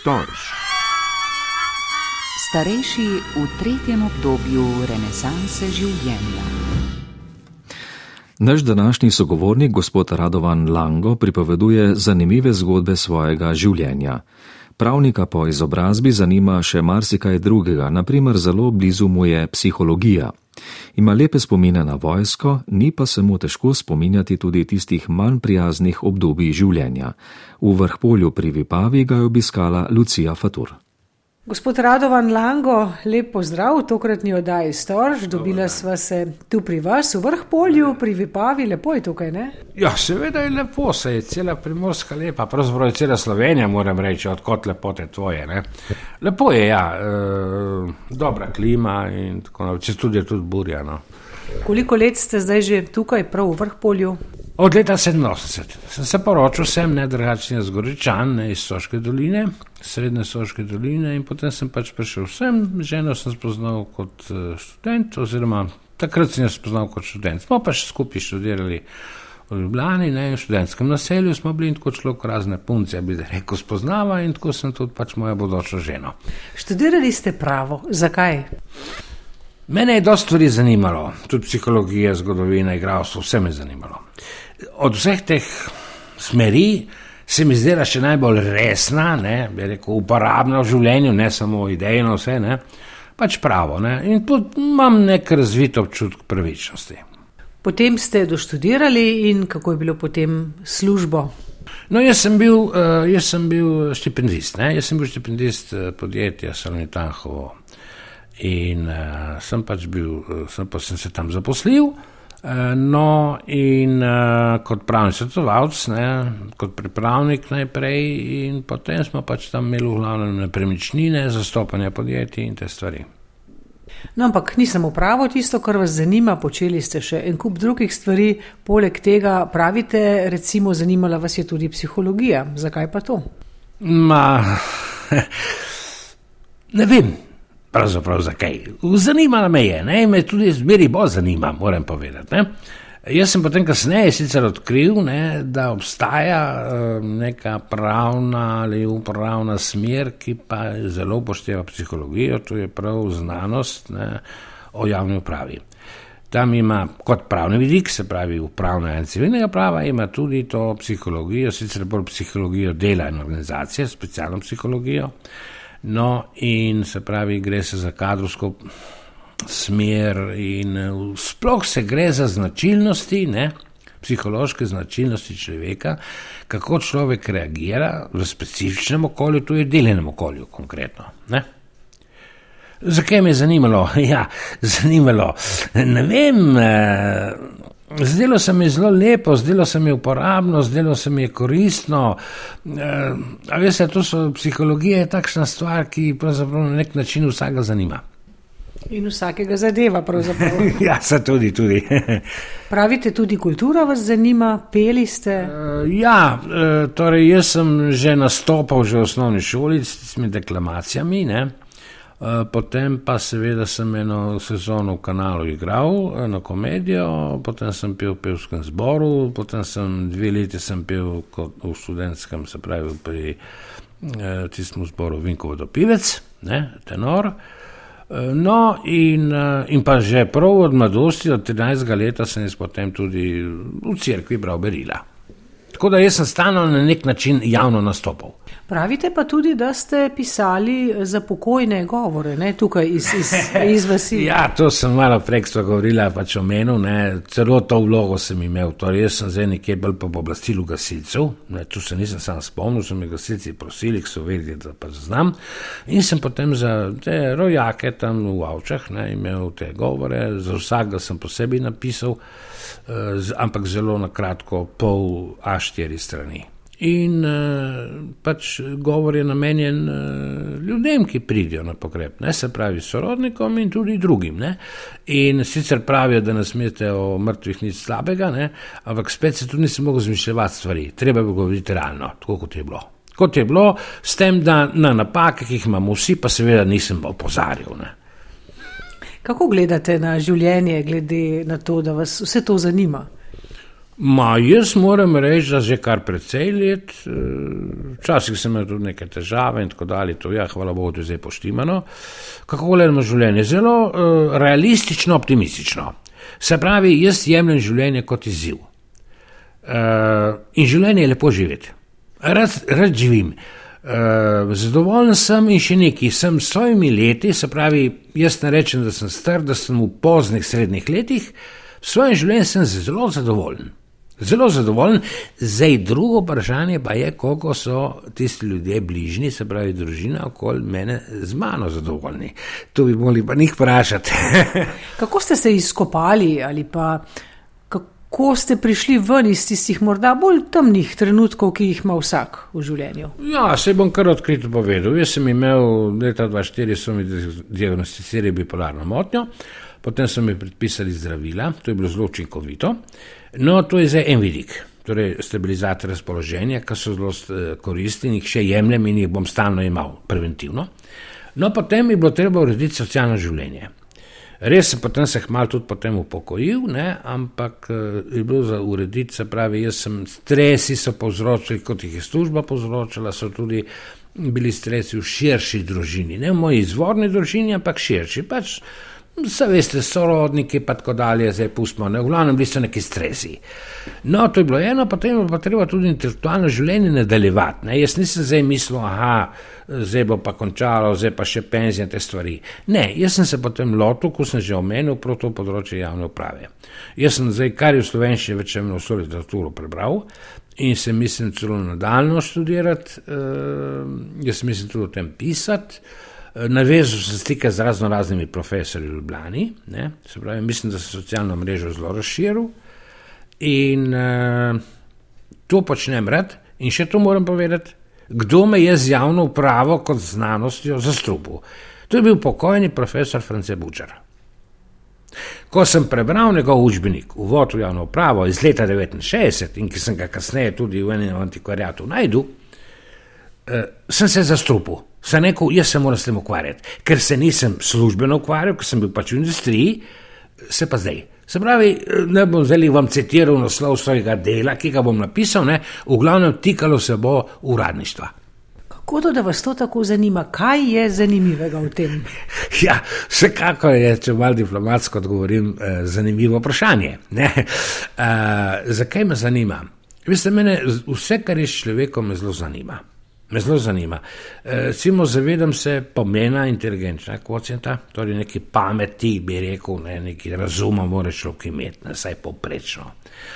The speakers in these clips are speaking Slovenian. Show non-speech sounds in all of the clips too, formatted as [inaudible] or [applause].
storž. Starejši v tretjem obdobju renesanse življenja. Naš današnji sogovornik, gospod Radovan Lango, pripoveduje zanimive zgodbe svojega življenja. Pravnika po izobrazbi zanima še marsikaj drugega, naprimer zelo blizu mu je psihologija. Ima lepe spomine na vojsko, ni pa se mu težko spominjati tudi tistih manj prijaznih obdobij življenja. V vrhpolju pri Vipavi ga je obiskala Lucija Fatur. Gospod Radovan Lango, lep pozdrav v tokratni oddaji Storž. Dobila sva se tu pri vas v vrhpolju, pri Vipavi, lepo je tukaj, ne? Ja, seveda je lepo, se je cela primorska lepa, pravzaprav je cela Slovenija, moram reči, odkot lepote tvoje. Ne? Lepo je, ja, e, dobra klima in tako naprej, če tudi je tudi burja. Koliko let ste zdaj že tukaj, prav v vrhpolju? Od leta 87 sem se poročil, sem ne drugačen z Goričan ne, iz Soške doline, srednje Soške doline in potem sem pač prišel sem, ženo sem spoznal kot uh, študent, oziroma takrat sem jo spoznal kot študent. Smo pa še skupaj študirali v Ljubljani, ne, v študentskem naselju smo bili in tako šlo k razne punce, bi rekel, spoznava in tako sem tudi pač moja bodoča žena. Študirali ste pravo, zakaj? Mene je dosta stvari zanimalo, tudi psihologija, zgodovina, igralstvo, vse me je zanimalo od vseh teh smeri se mi zdela še najbolj resna, ne, bi rekel, uporabna v življenju, ne samo idejno, vse, ne, pač pravo. Ne, in tudi imam nek razvit občutek pravičnosti. Potem ste doštudirali in kako je bilo potem službo? No, jaz sem bil, uh, jaz sem bil štipendist, ne? jaz sem bil štipendist uh, podjetja Salonitanhovo in uh, sem pač bil, uh, sem pa sem se tam zaposlil. Eh, no, in uh, kot pravni svetovalec, kot pripravnik najprej, in potem smo pač tam imeli v glavnem nepremičnine, zastopanje podjetij in te stvari. No, ampak ni samo pravo tisto, kar vas zanima, počeli ste še en kup drugih stvari, poleg tega pravite, recimo, zanimala vas je tudi psihologija. Zakaj pa to? Ma, [laughs] ne vem pravzaprav zakaj. Zanimala me je, ne? me tudi zmeri bolj zanima, moram povedati. Ne? Jaz sem potem kasneje sicer odkril, ne, da obstaja uh, neka pravna ali upravna smer, ki pa zelo upošteva psihologijo, to je prav znanost ne, o javni upravi. Tam ima kot pravni vidik, se pravi upravna in civilnega prava, ima tudi to psihologijo, sicer bolj psihologijo dela in organizacije, specialno psihologijo. Uh, No, in se pravi, gre se za kadrovsko smer, in eh, sploh se gre za značilnosti, ne, psihološke značilnosti človeka, kako človek reagira v specifičnem okolju, to je deljenem okolju konkretno. Ne. Zakaj me je zanimalo? [laughs] Ja, zanimalo. Ne vem. Zdelo se mi je zelo lepo, zdelo se mi je uporabno, zdelo se mi je koristno. E, veste, to so psihologija, je takšna stvar, ki pravzaprav na nek način vsakega zanima. In vsakega zadeva, pravzaprav. [laughs] ja, se tudi. tudi. [laughs] Pravite, tudi kultura vas zanima, peli ste? E, ja, e, torej jaz sem že nastopal že v osnovni šoli s temi deklamacijami. Ne? Eh, potem pa seveda sem eno sezono v kanalu igral, eno komedijo, potem sem pil v pevskem zboru, potem sem dve leti sem pil kot v študentskem, se pravi pri eh, tistem zboru Vinkovo do Pivec, ne, tenor. Eh, no, in, in pa že prav od mladosti, od 13 let, sem jaz potem tudi v cerkvi bral berila. Tako da jaz sem stalno na nek način javno nastopal. Pravite pa tudi, da ste pisali za pokojne govore, ne tukaj iz, iz, iz vasi. [laughs] ja, to sem malo prej govorila, pač o menu, ne, celo to vlogo sem imel. Torej, jaz sem zdaj nekje bolj po oblastilu gasilcev, ne, tu se nisem sam spomnil, so me gasilci prosili, so vedeli, da pa znam. In sem potem za te rojake tam v avčah ne, imel te govore, za vsakega sem posebej napisal. Eh, ampak zelo na kratko, pol A4 strani. In uh, pač govor je namenjen uh, ljudem, ki pridijo na pogreb, ne se pravi sorodnikom in tudi drugim. Ne? In sicer pravijo, da ne smete o mrtvih nič slabega, ne? ampak spet se tudi nisem mogel zmišljati stvari, treba bi govoriti realno, tako kot je bilo. Kot je bilo, s tem, da na napake, ki jih imamo vsi, pa seveda nisem opozarjal. Kako gledate na življenje, glede na to, da vas vse to zanima? Ma, jaz moram reči, da že kar precej let, eh, včasih sem imel tudi neke težave in tako dalje, to je, ja, hvala Bogu, da je zdaj poštimano. Kako gledamo življenje? Zelo uh, realistično, optimistično. Se pravi, jaz jemljem življenje kot izziv. Uh, in življenje je lepo živeti. Rad, rad živim. Uh, zadovoljen sem in še nekaj. Sem s svojimi leti, se pravi, jaz ne rečem, da sem star, da sem v poznih srednjih letih, s svojim življenjem sem zelo zadovoljen. Zelo zadovoljen. Zdaj, drugo vprašanje pa je, koliko so tisti ljudje bližnji, se pravi, družina okoli mene z mano zadovoljni. To bi morali pa njih vprašati. [laughs] kako ste se izkopali ali pa kako ste prišli ven iz tistih morda bolj temnih trenutkov, ki jih ima vsak v življenju? Ja, se bom kar odkrito povedal. Jaz sem imel leta 2004, so mi diagnosticirali bipolarno motnjo, potem so mi predpisali zdravila, to je bilo zelo učinkovito. No, to je zdaj en vidik, torej stabilizator razpoloženja, ki so zelo eh, koristni in jih še jemljem in jih bom stalno imel preventivno. No, potem je bilo treba urediti socialno življenje. Res sem potem se hmal tudi potem upokojil, ne, ampak eh, je bilo za urediti, se pravi, jaz sem stresi so povzročili, kot jih je služba povzročila, so tudi bili stresi v širši družini, ne v moji izvorni družini, ampak širši. Pač, Vse veste, sorodniki, pa tako dalje, zdaj pustimo, ne, v glavnem, bili so neki stresi. No, to je bilo eno, potem pa treba tudi intelektualno življenje nadaljevati. Ne. Jaz nisem zdaj mislil, aha, zdaj bo pa končalo, zdaj pa še penzije te stvari. Ne, jaz sem se potem lotil, ko sem že omenil, prav to področje javne uprave. Jaz sem zdaj, kar je v slovenščini, več eno vso literaturo prebral in se mislim celo nadaljno študirati, uh, jaz mislim tudi o tem pisati. Navezal sem stike z razno raznimi profesori v Ljubljani, ne, se pravi, mislim, da se socialno mrežo zelo razširil in uh, to počnem rad. In še to moram povedati, kdo me je z javno upravo kot znanostjo zastrupil. To je bil pokojni profesor France Bučar. Ko sem prebral njegov učbenik, v javno upravo iz leta 1969 in ki sem ga kasneje tudi v enem antikvariatu najdel, uh, sem se zastrupil. Sem rekel, jaz se moram s tem ukvarjati, ker se nisem službeno ukvarjal, ker sem bil pač v industriji, se pa zdaj. Se pravi, ne bom zdaj vam citiral naslov svojega dela, ki ga bom napisal, ne, v glavnem tikalo se bo uradništva. Kako to, da vas to tako zanima? Kaj je zanimivega v tem? [laughs] Ja, vsekakor je, če malo diplomatsko odgovorim, eh, zanimivo vprašanje. Uh, zakaj me zanima? Veste, mene vse, kar je s človekom, zelo zanima. Me zelo zanima. Recimo, zavedam se pomena inteligenčnega kocijenta, torej neki pameti, bi rekel, ne, neki razuma, mora človek imeti, ne, saj poprečno.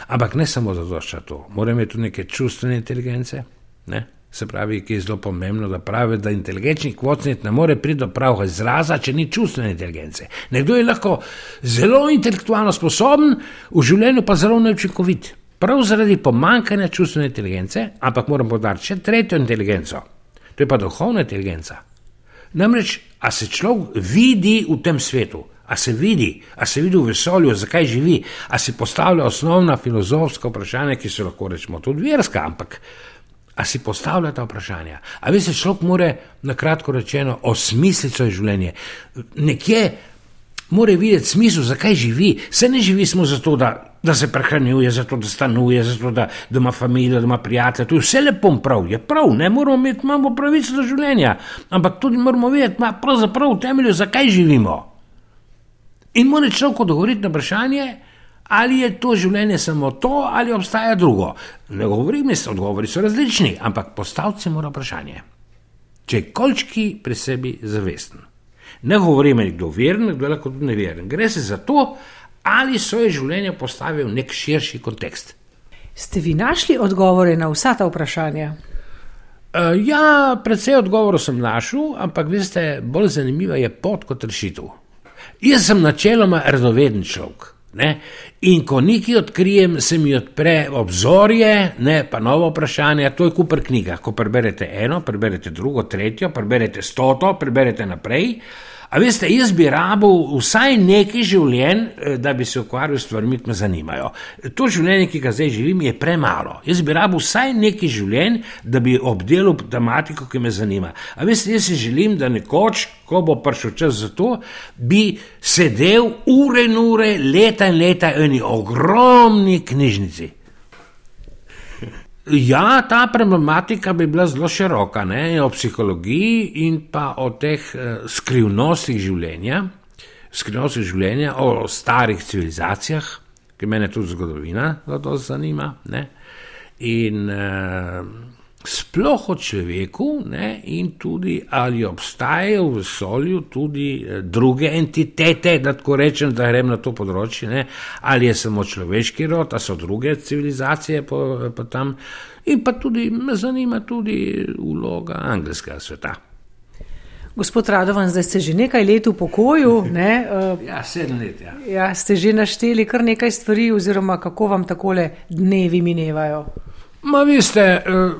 Ampak ne samo zato, da to, mora imeti tudi neke čustvene inteligence, ne, se pravi, ki je zelo pomembno, da pravi, da inteligenčni kocijent ne more priti do pravega izraza, če ni čustvene inteligence. Nekdo je lahko zelo intelektualno sposoben, v življenju pa zelo neučinkovit prav zaradi pomankanja čustvene inteligence, ampak moram podariti še tretjo inteligenco, to je pa duhovna inteligenca. Namreč, a se človek vidi v tem svetu, a se vidi, a se vidi v vesolju, zakaj živi, a si postavlja osnovna filozofska vprašanja, ki so lahko rečemo tudi verska, ampak a si postavlja ta vprašanja. A veste, človek more na kratko rečeno osmisliti svoje življenje. Nekje mora videti smisel, zakaj živi. Se ne živi samo zato, da, da se prehranjuje, zato da stanuje, zato da, da ima družino, da ima prijatelje. To je vse lepo in prav, je prav, ne moramo imeti, imamo pravico do življenja, ampak tudi moramo vedeti, ma, pravzaprav v temelju, zakaj živimo. In mora človek odgovoriti na vprašanje, ali je to življenje samo to, ali obstaja drugo. Ne govorim, da so odgovori različni, ampak postaviti se mora vprašanje. Če je kolčki pri sebi zavesten. Ne govorim, da je kdo veren, kdo je lahko tudi neveren. Gre se za to, ali svoje življenje postavi v nek širši kontekst. Ste vi našli odgovore na vsa ta vprašanja? Uh, ja, predvsej odgovorov sem našel, ampak veste, bolj zanimiva je pot kot rešitev. Jaz sem načeloma radoveden človek. Ne? In ko nekaj odkrijem, se mi odpre obzorje, ne pa novo vprašanje. To je kupr knjiga. Ko preberete eno, preberete drugo, tretjo, preberete stoto, preberete naprej. Uh, A veste, jaz bi rabil vsaj nekaj življenj, eh, da bi se ukvarjal s stvarmi, ki me zanimajo. To življenje, ki ga zdaj živim, je premalo. Jaz bi rabil vsaj nekaj življenj, da bi obdelal tematiko, ki me zanima. A veste, jaz si želim, da nekoč, ko bo prišel čas za to, bi sedel ure in ure, leta in leta v eni ogromni knjižnici. Ja, ta problematika bi bila zelo široka, ne? o psihologiji in pa o teh eh, skrivnostih življenja, skrivnostih življenja, o starih civilizacijah, ki me tudi zgodovina zelo zanima. Ne? In eh, sploh o človeku, ne, in tudi ali obstajajo v vesolju tudi eh, druge entitete, da tako rečem, da grem na to področje, ne, ali je samo človeški rod, ali so druge civilizacije pa, pa tam. In pa tudi me zanima tudi vloga angelskega sveta. Gospod Radovan, zdaj ste že nekaj let v pokoju. Ne, uh, [laughs] ja, sedem let. Ja. Ja, ste že našteli kar nekaj stvari, oziroma kako vam takole dnevi minevajo. Ma, veste, uh,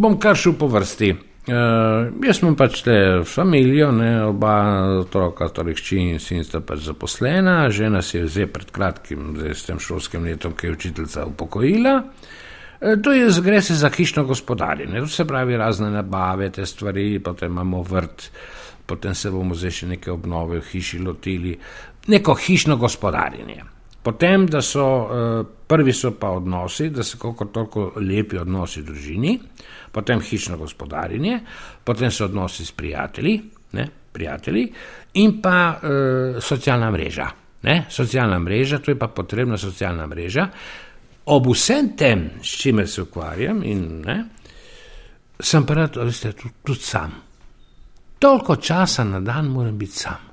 bom kar šel po vrsti. Uh, jaz sem pač te familijo, ne, oba otroka, torej hči in sin sta pač zaposlena, žena si je zdaj pred kratkim, zdaj s tem šolskim letom, ki je učiteljica upokojila. Uh, to je, gre se za hišno gospodarjenje, to se pravi razne nabave, te stvari, potem imamo vrt, potem se bomo zdaj še neke obnove v hiši lotili, neko hišno gospodarjenje. Potem, da so uh, prvi so pa odnosi, da se kako toliko lepi odnosi v družini, potem hišno gospodarjenje, potem so odnosi s prijatelji, ne, prijatelji in pa uh, socialna mreža. Ne, socialna mreža, to je pa potrebna socialna mreža. Ob vsem tem, s čimer se ukvarjam, in, ne, sem pa rad, da ste tudi sam. Toliko časa na dan moram biti sam.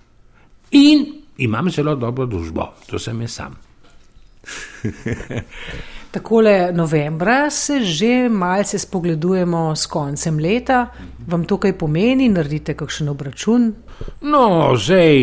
In imam zelo dobro družbo, to sem jaz sam. [laughs] Takole novembra se že malce spogledujemo s koncem leta. Vam to kaj pomeni, naredite kakšen obračun? No, zdaj,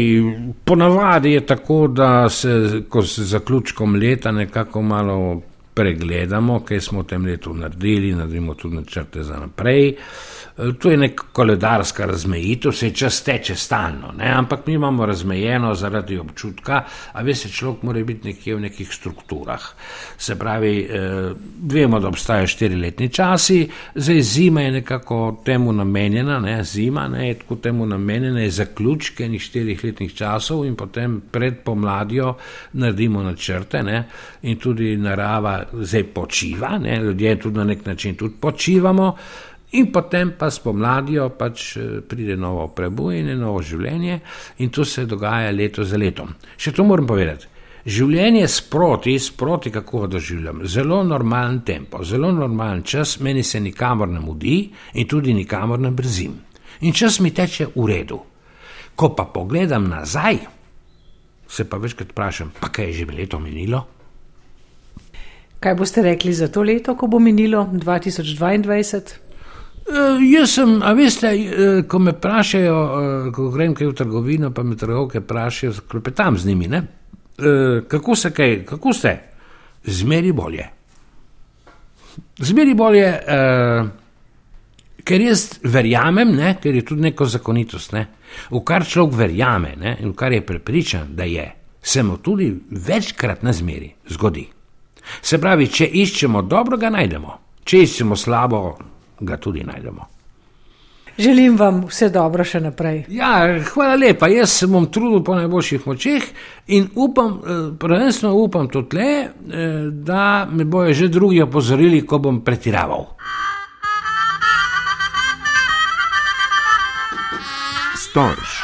ponavadi je tako, da se, se zaključkom leta nekako malo pregledamo, kaj smo v tem letu naredili, naredimo tudi načrte za naprej. Uh, To je neka koledarska razmejitev, se čas teče stalno, ne? ampak mi imamo razmejeno zaradi občutka, a veste, človek mora biti nekje v nekih strukturah. Se pravi, eh, vemo, da obstajajo štiriletni časi, zdaj zima je nekako temu namenjena, ne? zima ne? je tako temu namenjena, je zaključke enih štirih letnih časov in potem pred pomladjo naredimo načrte ne? in tudi narava zdaj počiva, ne? ljudje tudi na nek način tudi počivamo. In potem pa spomladijo pač eh, pride novo prebujanje, novo življenje in to se dogaja leto za letom. Še to moram povedati. Življenje sproti, sproti kako ga doživljam, zelo normalen tempo, zelo normalen čas, meni se nikamor ne mudi in tudi nikamor ne brzim. In čas mi teče v redu. Ko pa pogledam nazaj, se pa večkrat vprašam, pa kaj je že leto minilo? Kaj boste rekli za to leto, ko bo minilo 2022? Uh, jaz sem, a veste, uh, ko me vprašajo, uh, ko grem kaj v trgovino, pa me trgovke vprašajo, klepetam z njimi, uh, kako se kaj, kako ste? Zmeri bolje. Zmeri bolje, ker jaz verjamem, ne, ker je tudi neko zakonitost, ne, v kar človek verjame ne, in v kar je prepričan, da je, se mu tudi večkrat na zmeri zgodi. Se pravi, če iščemo dobro, ga najdemo, če iščemo slabo, ga tudi najdemo. Želim vam vse dobro še naprej. Ja, hvala lepa. Jaz se bom trudil po najboljših močeh in upam, eh, prvenstveno upam tudi tle, eh, da me bojo že drugi opozorili, ko bom pretiraval. Storž.